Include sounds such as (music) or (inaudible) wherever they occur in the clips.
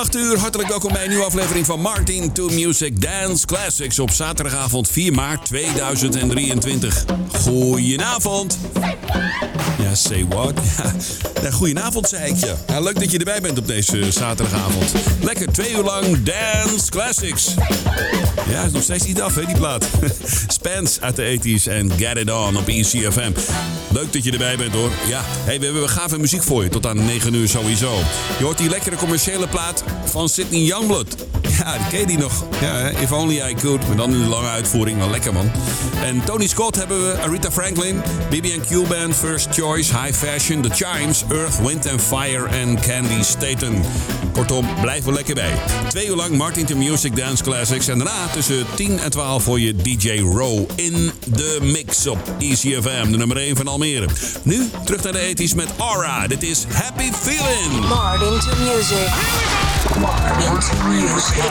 8 uur. Hartelijk welkom bij een nieuwe aflevering van Martin to Music Dance Classics op zaterdagavond 4 maart 2023. Goedenavond. Ja, say what? (laughs) Ja, goedenavond zei ik je. Ja, leuk dat je erbij bent op deze zaterdagavond. Lekker twee uur lang Dance Classics. Ja, is nog steeds niet af, hè, die plaat. (laughs) Spence uit de 80s en Get It On op ECFM. Leuk dat je erbij bent, hoor. Ja, hey, we hebben gave muziek voor je, tot aan 9 uur sowieso. Je hoort die lekkere commerciële plaat van Sydney Youngblood. Ja, die ken je die nog. Ja? If Only I Could, maar dan in de lange uitvoering. Wel lekker, man. En Tony Scott hebben we, Aretha Franklin, BB&Q Band, First Choice, High Fashion, The Chimes, Earth, Wind and Fire en Candy Staten. Kortom, blijf er lekker bij. Twee uur lang Martin to Music Dance Classics. En daarna tussen 10 en 12 voor je DJ Row in de mix op ECFM, de nummer 1 van Almere. Nu terug naar de ethisch met Aura. Dit is Happy Feeling. Martin to music. Martin to music.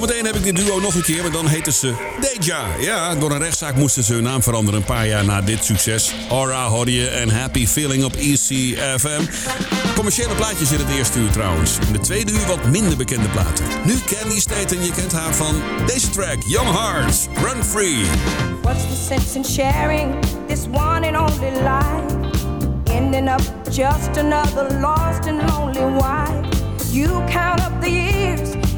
Natuurlijk dit duo nog een keer, maar dan heten ze Deja. Ja, door een rechtszaak moesten ze hun naam veranderen een paar jaar na dit succes. Aura hoorde je en Happy Feeling op ECFM. Commerciële plaatjes in het eerste uur trouwens. In de tweede uur wat minder bekende platen. Nu Candy Staten, je kent haar van deze track, Young Hearts, Run Free. What's the sense in sharing this one and only life? Ending up just another lost and lonely wife. You count up the years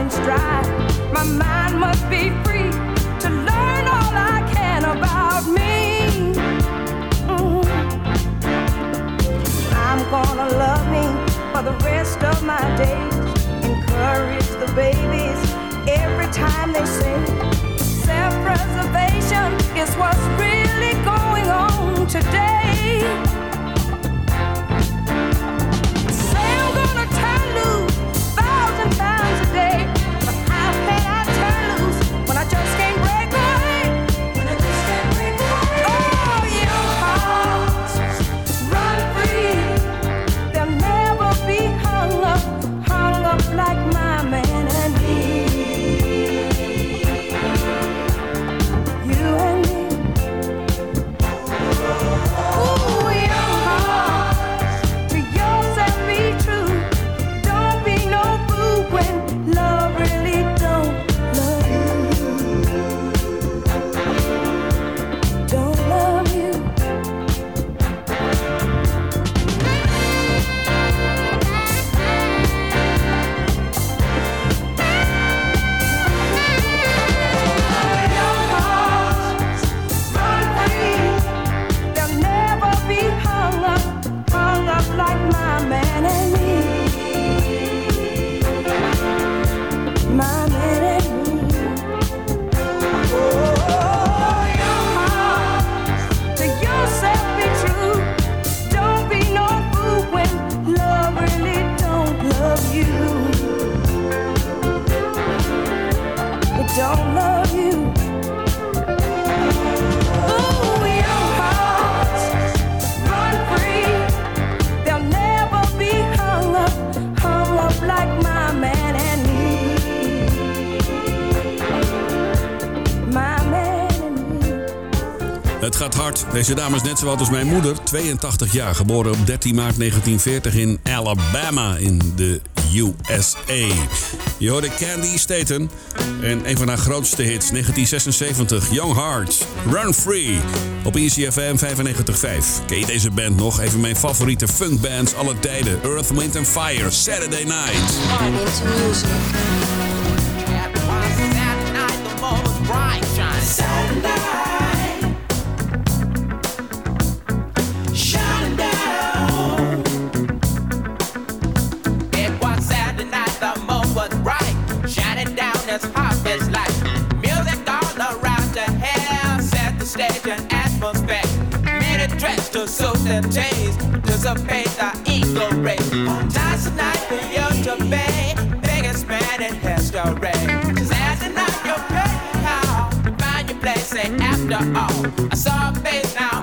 and strife? My mind must be free to learn all I can about me. Mhm. I'm gonna love me for the rest of my days. Encourage the babies every time they sing. Self preservation is what's really going on today. Say I'm gonna turn loose thousand times a day. Deze dame is net zo als mijn moeder, 82 jaar. Geboren op 13 maart 1940 in Alabama in de USA. Je hoorde Candy Staten en een van haar grootste hits, 1976, Young Hearts, Run Free, op ECFM 95.5. Ken je deze band nog? Even mijn favoriete funkbands aller tijden. Earth, Wind Fire, Saturday Night. Into music. To suit them chains, dissipate the ego. Tonight's the night for you to pay. Biggest man in history. Saturday night, you're paying how find your place. Say after all, I saw a face now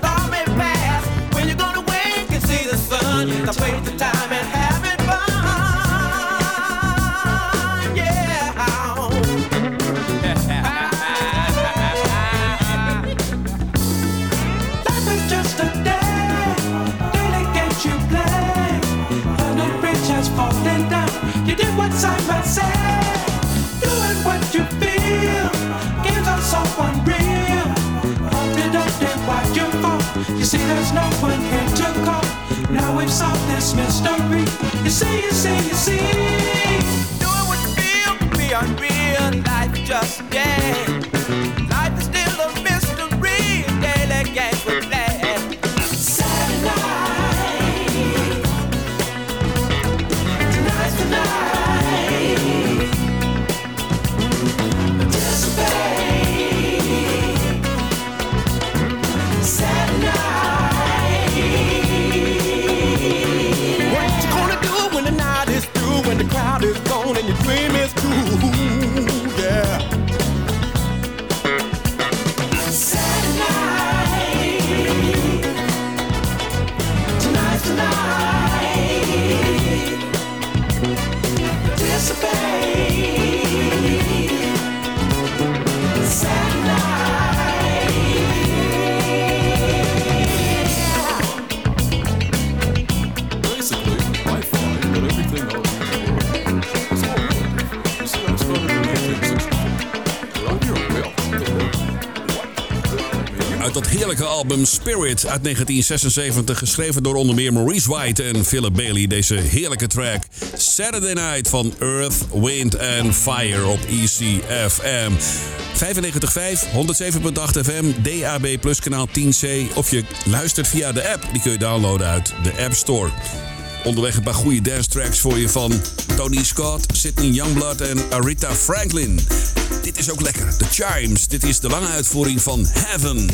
no one here to call. Now we've solved this mystery. You see, you see, you see. Doing what you feel to be unreal. Album Spirit uit 1976, geschreven door onder meer Maurice White en Philip Bailey. Deze heerlijke track Saturday Night van Earth, Wind and Fire op ECFM. 95.5, 107.8 FM, DAB Plus kanaal 10C. Of je luistert via de app, die kun je downloaden uit de App Store. Onderweg een paar goede dance tracks voor je van Tony Scott, Sidney Youngblood en Aretha Franklin. Dit is ook lekker. The Chimes. Dit is de lange uitvoering van Heaven.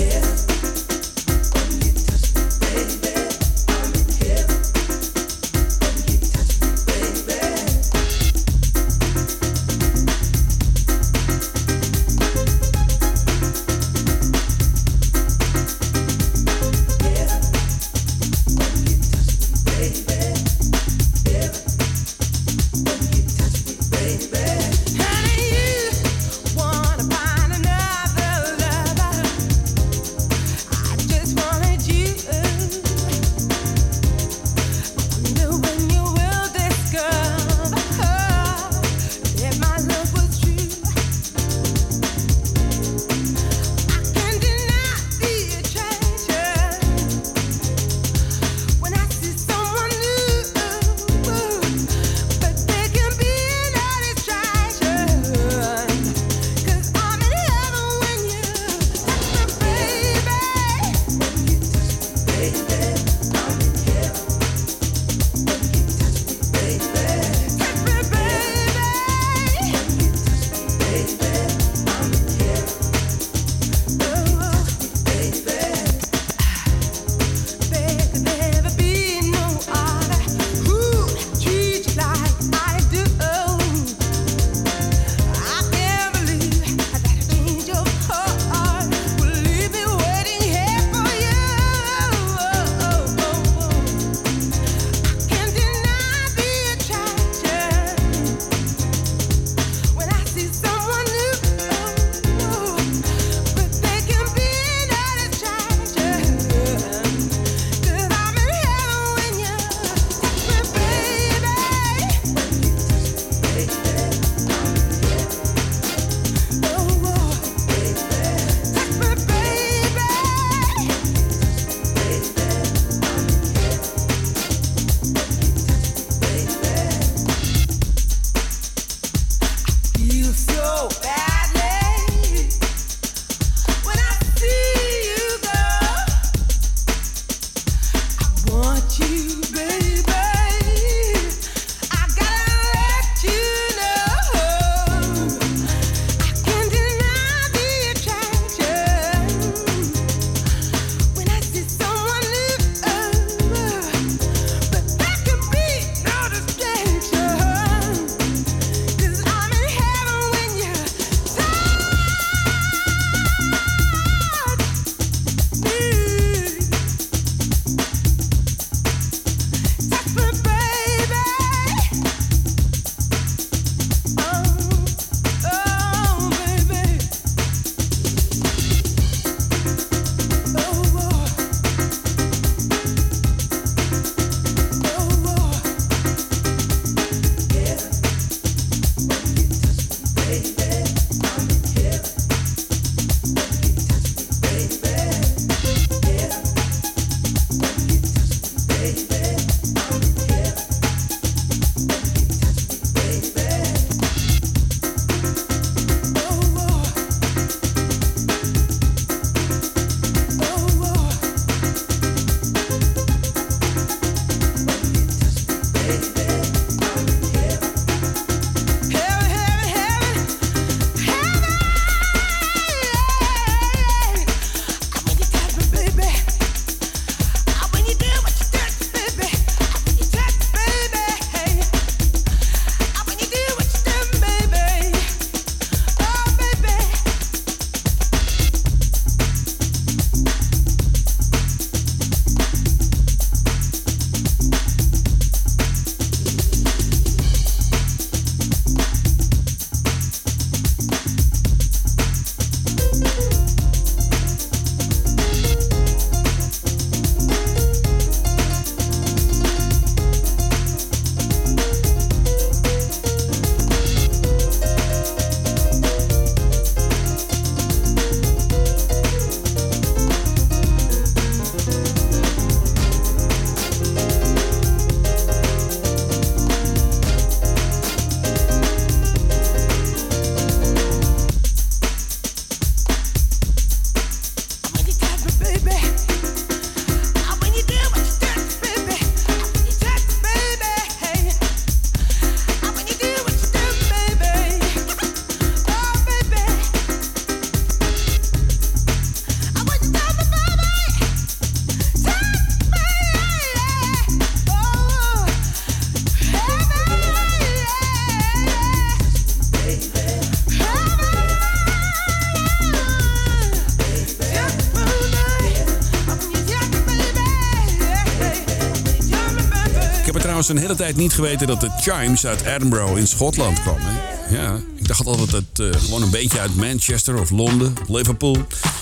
Trouwens een hele tijd niet geweten dat de Chimes uit Edinburgh in Schotland kwam. Hè? Ja, ik dacht altijd dat het uh, gewoon een beetje uit Manchester of Londen Liverpool.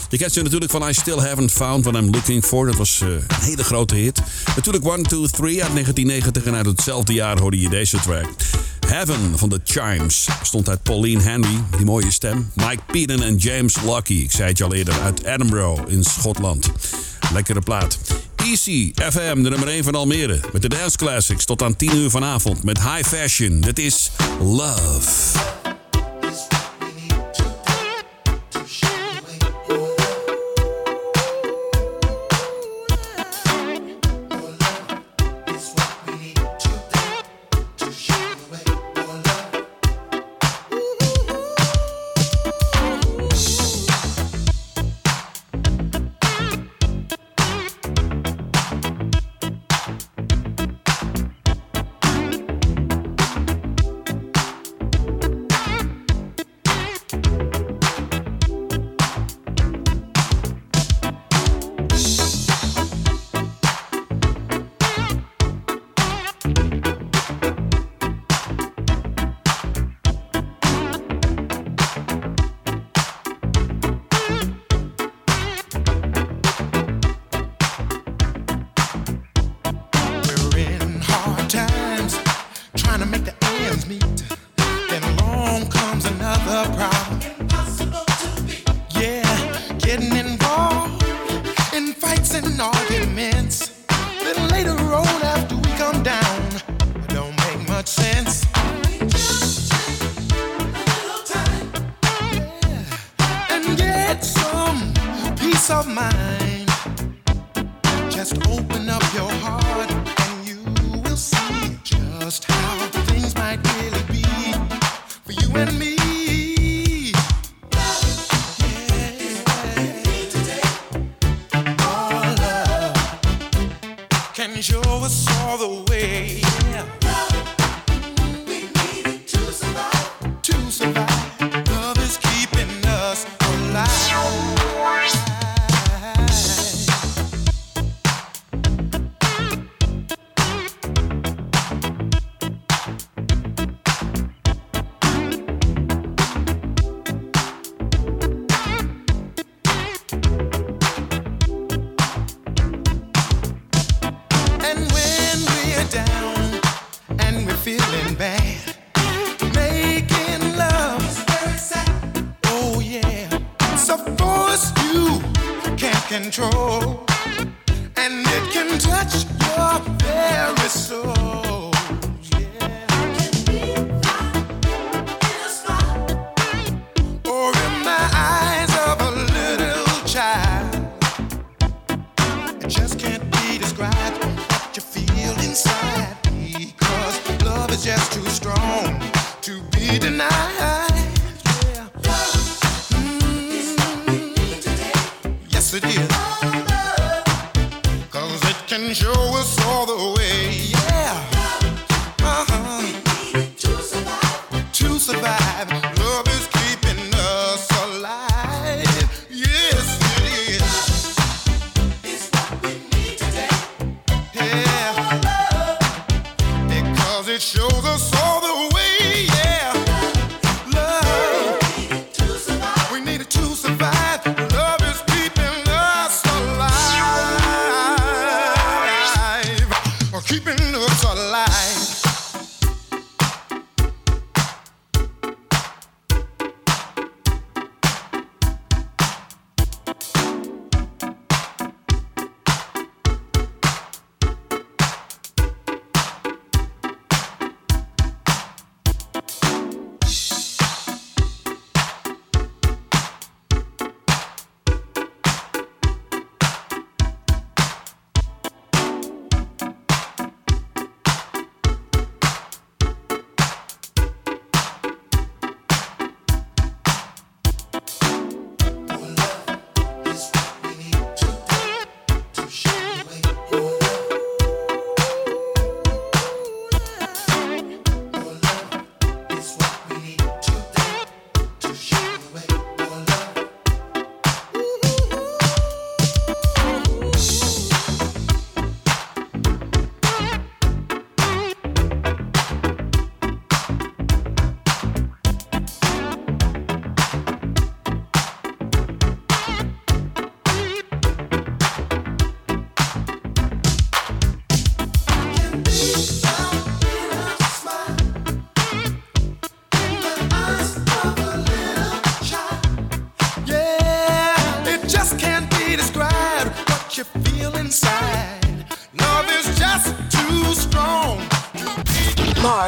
Je kent ze natuurlijk van I Still Haven't Found What I'm Looking For. Dat was uh, een hele grote hit. Natuurlijk 1, 2, 3 uit 1990 en uit hetzelfde jaar hoorde je deze track. Heaven van de Chimes stond uit Pauline Henry, die mooie stem. Mike Peden en James Lucky, ik zei het je al eerder, uit Edinburgh in Schotland. Lekkere plaat. Easy FM, de nummer 1 van Almere. Met de Dance Classics tot aan 10 uur vanavond met High Fashion. Dit is Love.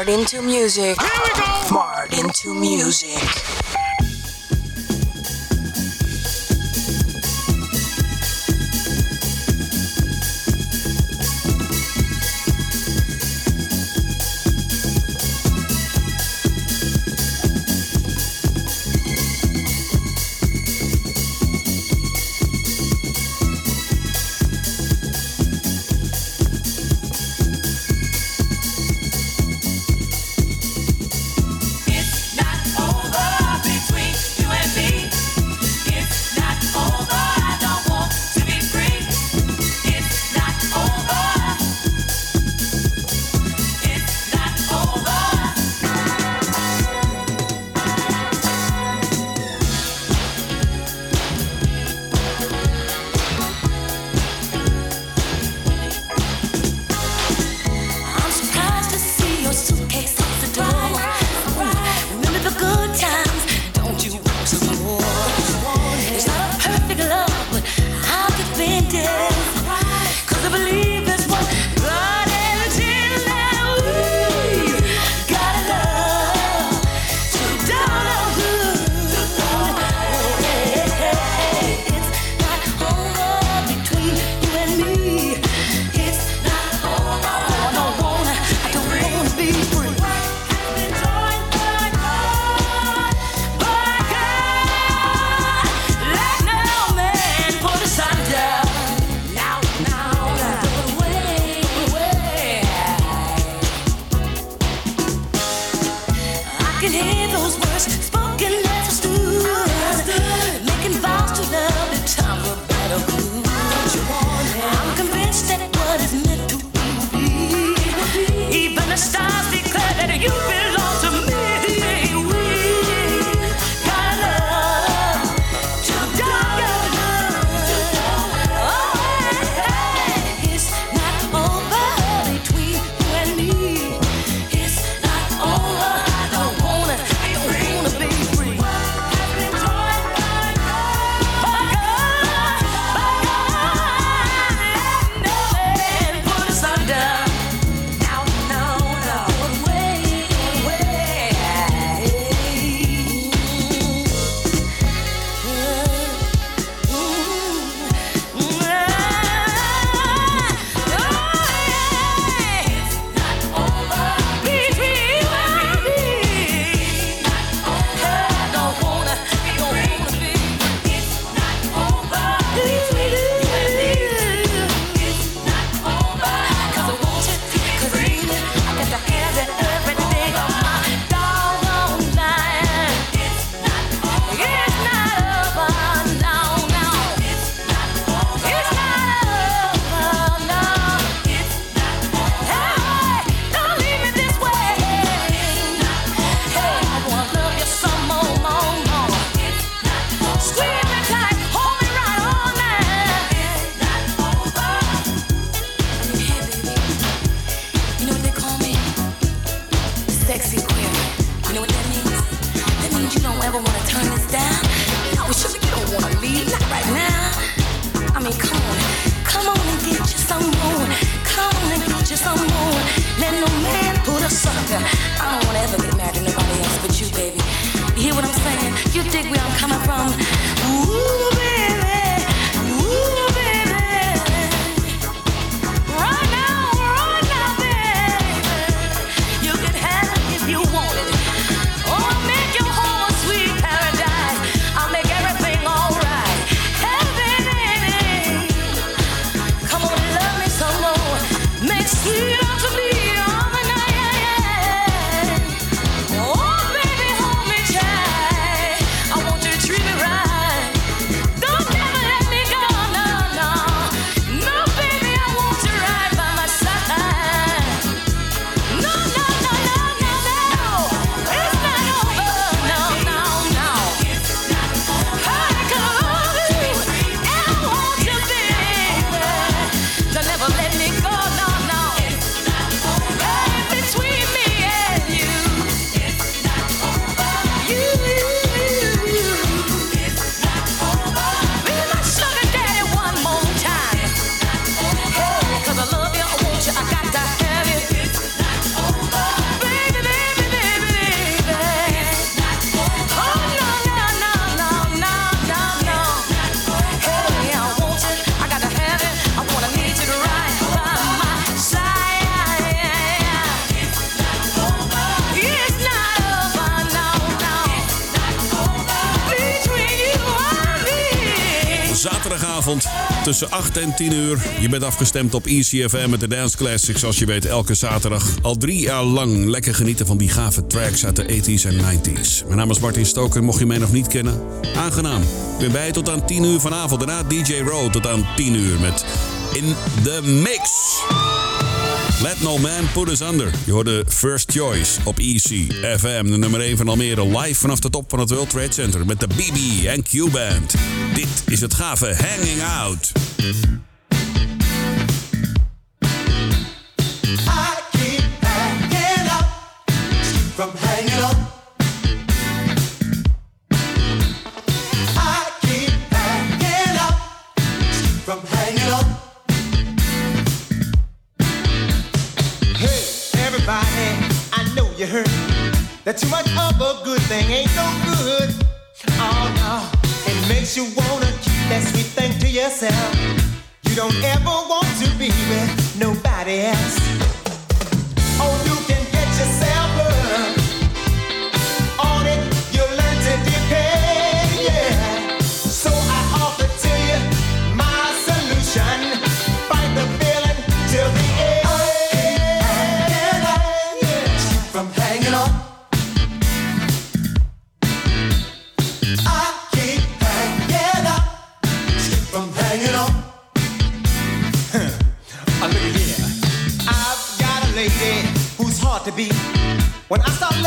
Smart into music. Here we go. Smart into music. tussen 8 en 10 uur. Je bent afgestemd op ECFM met de Dance Classics. Zoals je weet, elke zaterdag al drie jaar lang lekker genieten van die gave tracks uit de 80s en 90s. Mijn naam is Martin Stoker, mocht je mij nog niet kennen. Aangenaam. Ik ben bij tot aan 10 uur vanavond. Daarna DJ Row tot aan 10 uur met In The Mix. Let No Man Put Us Under. Je hoorde First Choice op EC FM, de nummer 1 van Almere. Live vanaf de top van het World Trade Center met de BB en Q-Band. Dit is het gave Hanging Out. too much of a good thing ain't no good. Oh no, it makes you wanna keep that sweet thing to yourself. You don't ever want to be with nobody else. When I stop.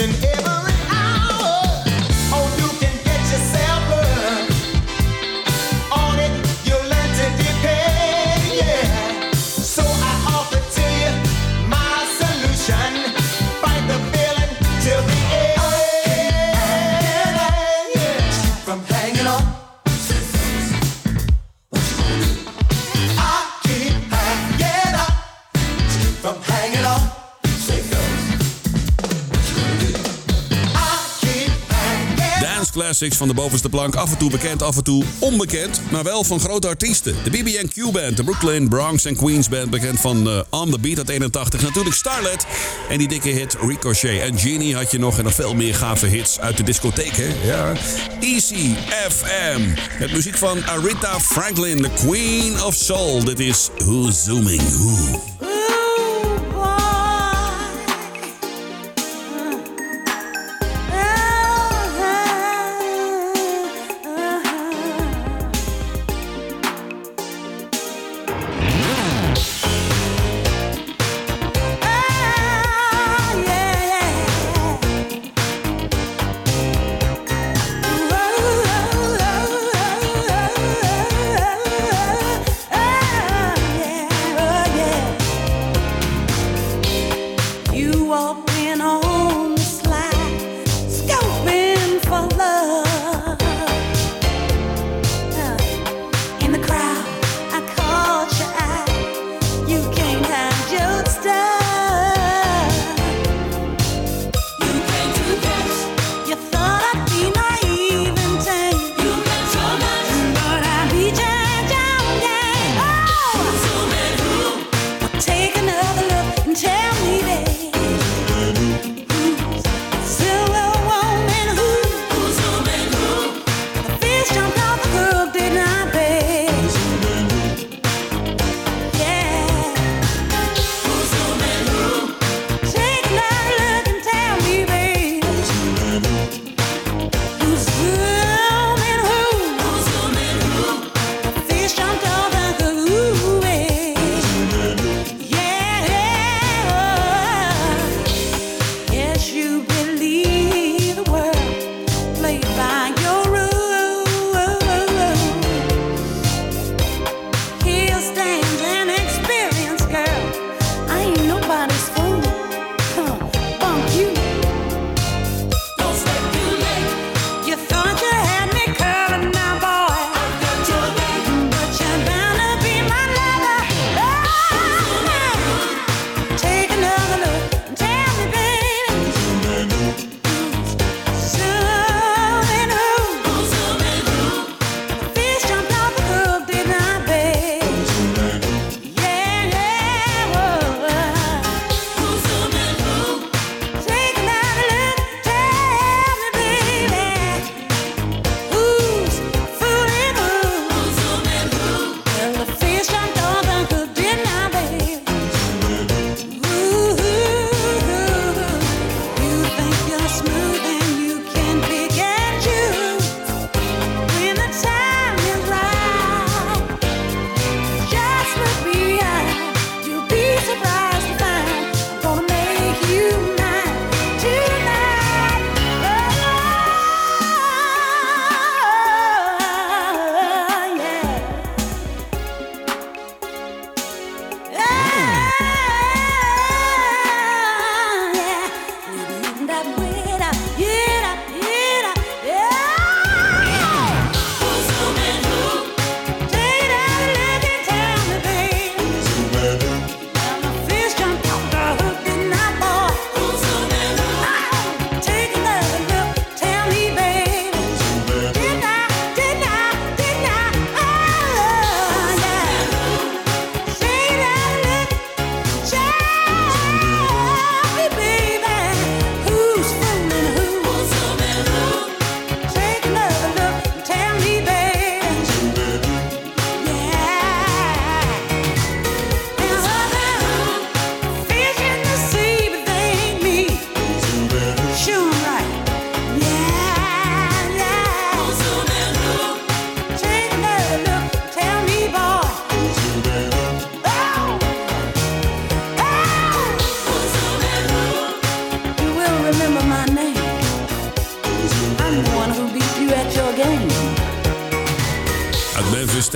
and ever Classics van de bovenste plank. Af en toe bekend, af en toe onbekend. Maar wel van grote artiesten. De BB&Q Band, de Brooklyn, Bronx en Queens Band. Bekend van uh, On The Beat uit 81. Natuurlijk Starlet. En die dikke hit Ricochet. En Genie had je nog. En nog veel meer gave hits uit de discotheek, hè? Ja. Easy FM. Met muziek van Aretha Franklin, the Queen of Soul. Dit is Who's Zooming Who.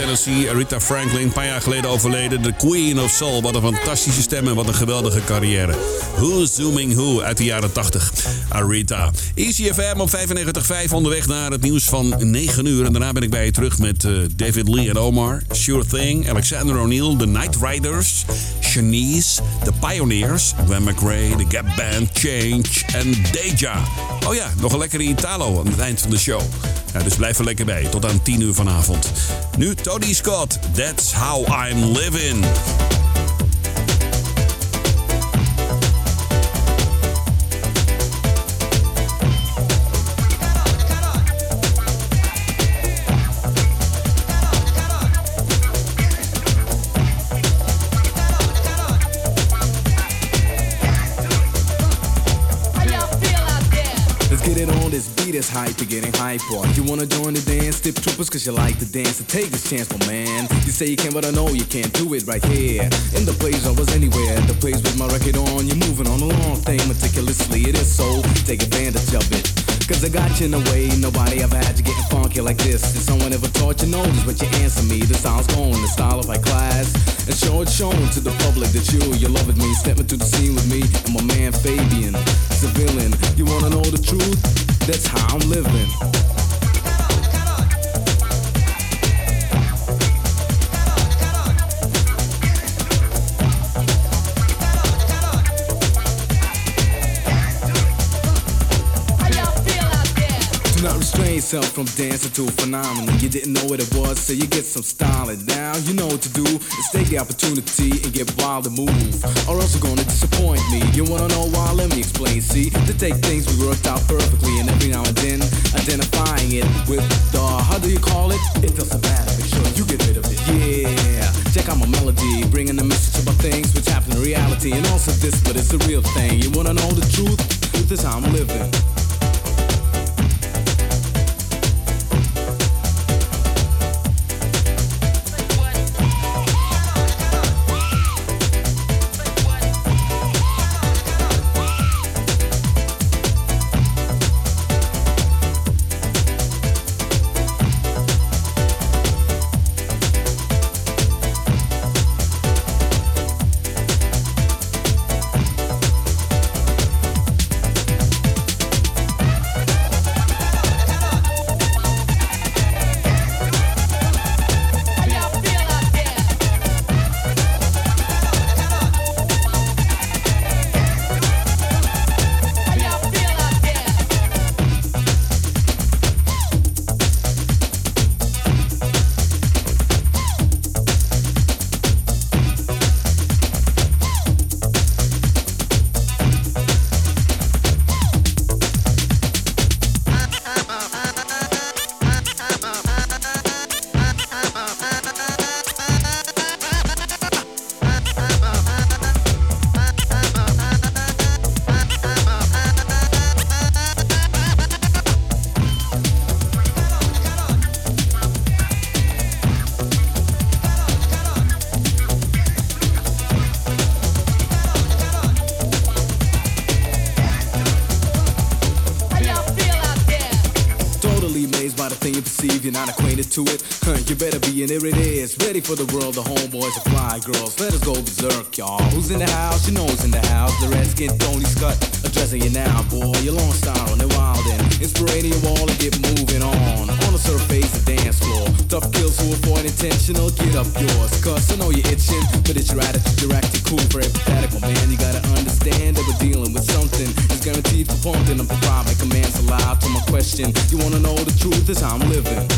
Aretha Franklin, een paar jaar geleden overleden. De Queen of Soul. Wat een fantastische stem en wat een geweldige carrière. Who's Zooming Who uit de jaren 80. Aretha. Easy FM op 95.5 onderweg naar het nieuws van 9 uur. En daarna ben ik bij je terug met uh, David Lee en Omar. Sure Thing, Alexander O'Neill, The Night Riders... Shanice, The Pioneers, Gwen McRae, The Gap Band, Change en Deja. Oh ja, nog een lekkere Italo aan het eind van de show. Dus blijf er lekker bij, tot aan 10 uur vanavond. Nu Tony Scott, That's How I'm Living. You're getting hyper. You wanna join the dance, tip troopers, cause you like to dance. So take this chance, my man. You say you can, but I know you can't do it right here. In the place I was anywhere, the place with my record on. You're moving on a long thing meticulously. It is so, take advantage of it. Cause I got you in a way, nobody ever had you getting funky like this. If someone ever taught you notice what you answer me, the style's the style of my class. And show it shown to the public that you, you love it me. Step into the scene with me and my man Fabian, civilian. You wanna know the truth? That's how I'm living. Yourself from dancing to a phenomenon. You didn't know what it was, so you get some styling. Now you know what to do is take the opportunity and get wild and move, or else you're gonna disappoint me. You wanna know why? Let me explain. See, to take things we worked out perfectly, and every now and then identifying it with the how do you call it? It doesn't matter. Make sure you get rid of it. Yeah, check out my melody, bringing the message about things which happen in reality, and also this, but it's a real thing. You wanna know the truth? Truth is how I'm living. And there it is. Ready for the world, the homeboys and fly girls. Let us go berserk, y'all. Who's in the house? You know who's in the house. The Redskin Tony Scott addressing you now, boy. Your long style on the wild and inspirating you all to get moving on. On the surface, the dance floor. Tough kills who avoid intentional. Get up yours, cuz I know you're itching. But it's your attitude, you're acting cool, very pathetic, man. You gotta understand that we're dealing with something. It's guaranteed for pumping. I'm providing commands aloud to my question. You wanna know the truth? Is I'm living.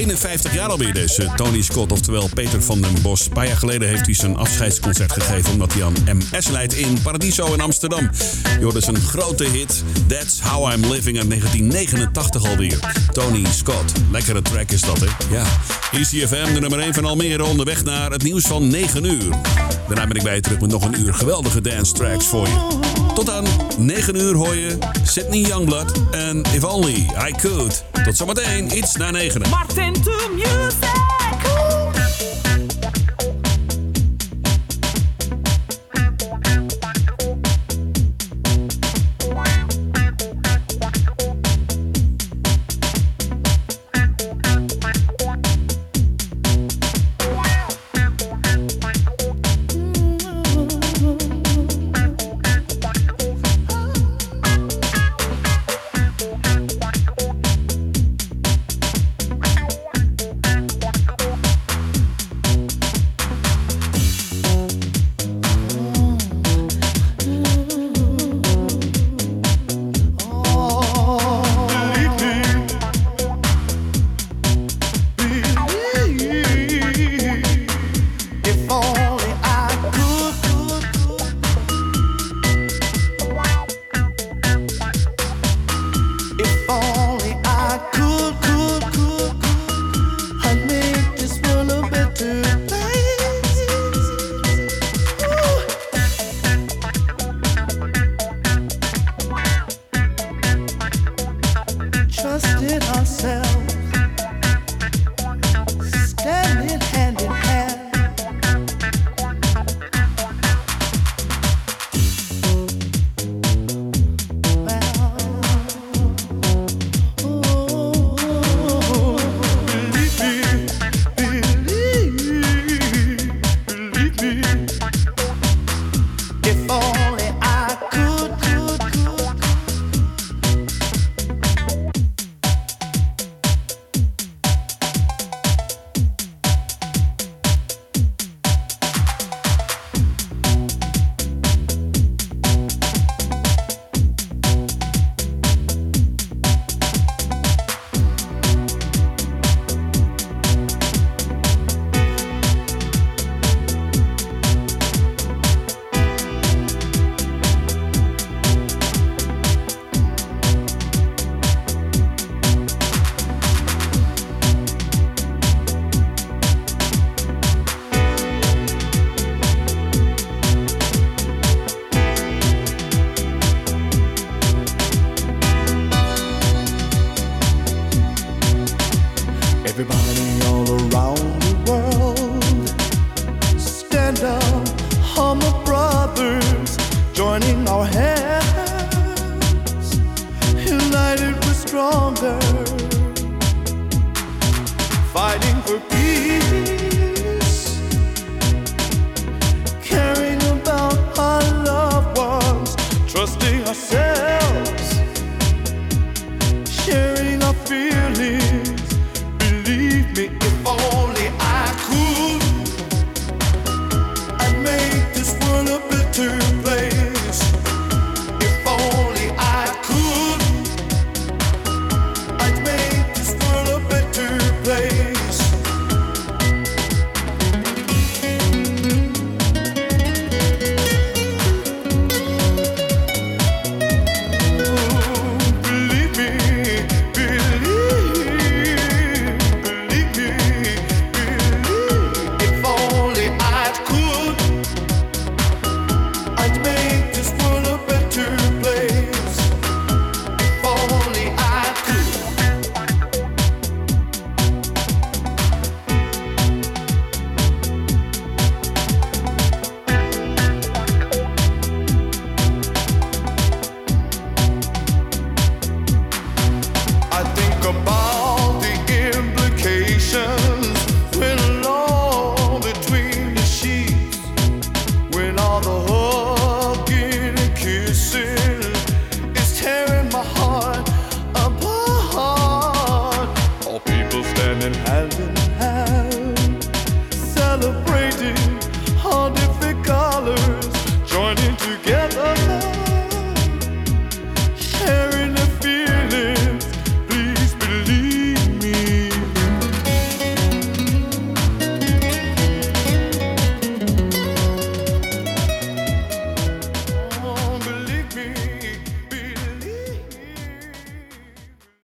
51 jaar alweer deze Tony Scott, oftewel Peter van den Bos. Een paar jaar geleden heeft hij zijn afscheidsconcert gegeven... omdat hij aan MS leidt in Paradiso in Amsterdam. Je is een grote hit. That's How I'm Living uit 1989 alweer. Tony Scott. Lekkere track is dat, hè? Ja. Hier is CFM, de nummer 1 van Almere, onderweg naar het nieuws van 9 uur. Daarna ben ik bij je terug met nog een uur geweldige dance tracks voor je. Tot aan 9 uur hoor je Sydney Youngblood en If Only I Could. Tot zometeen, iets na 9. Martin to music. Trusted ourselves,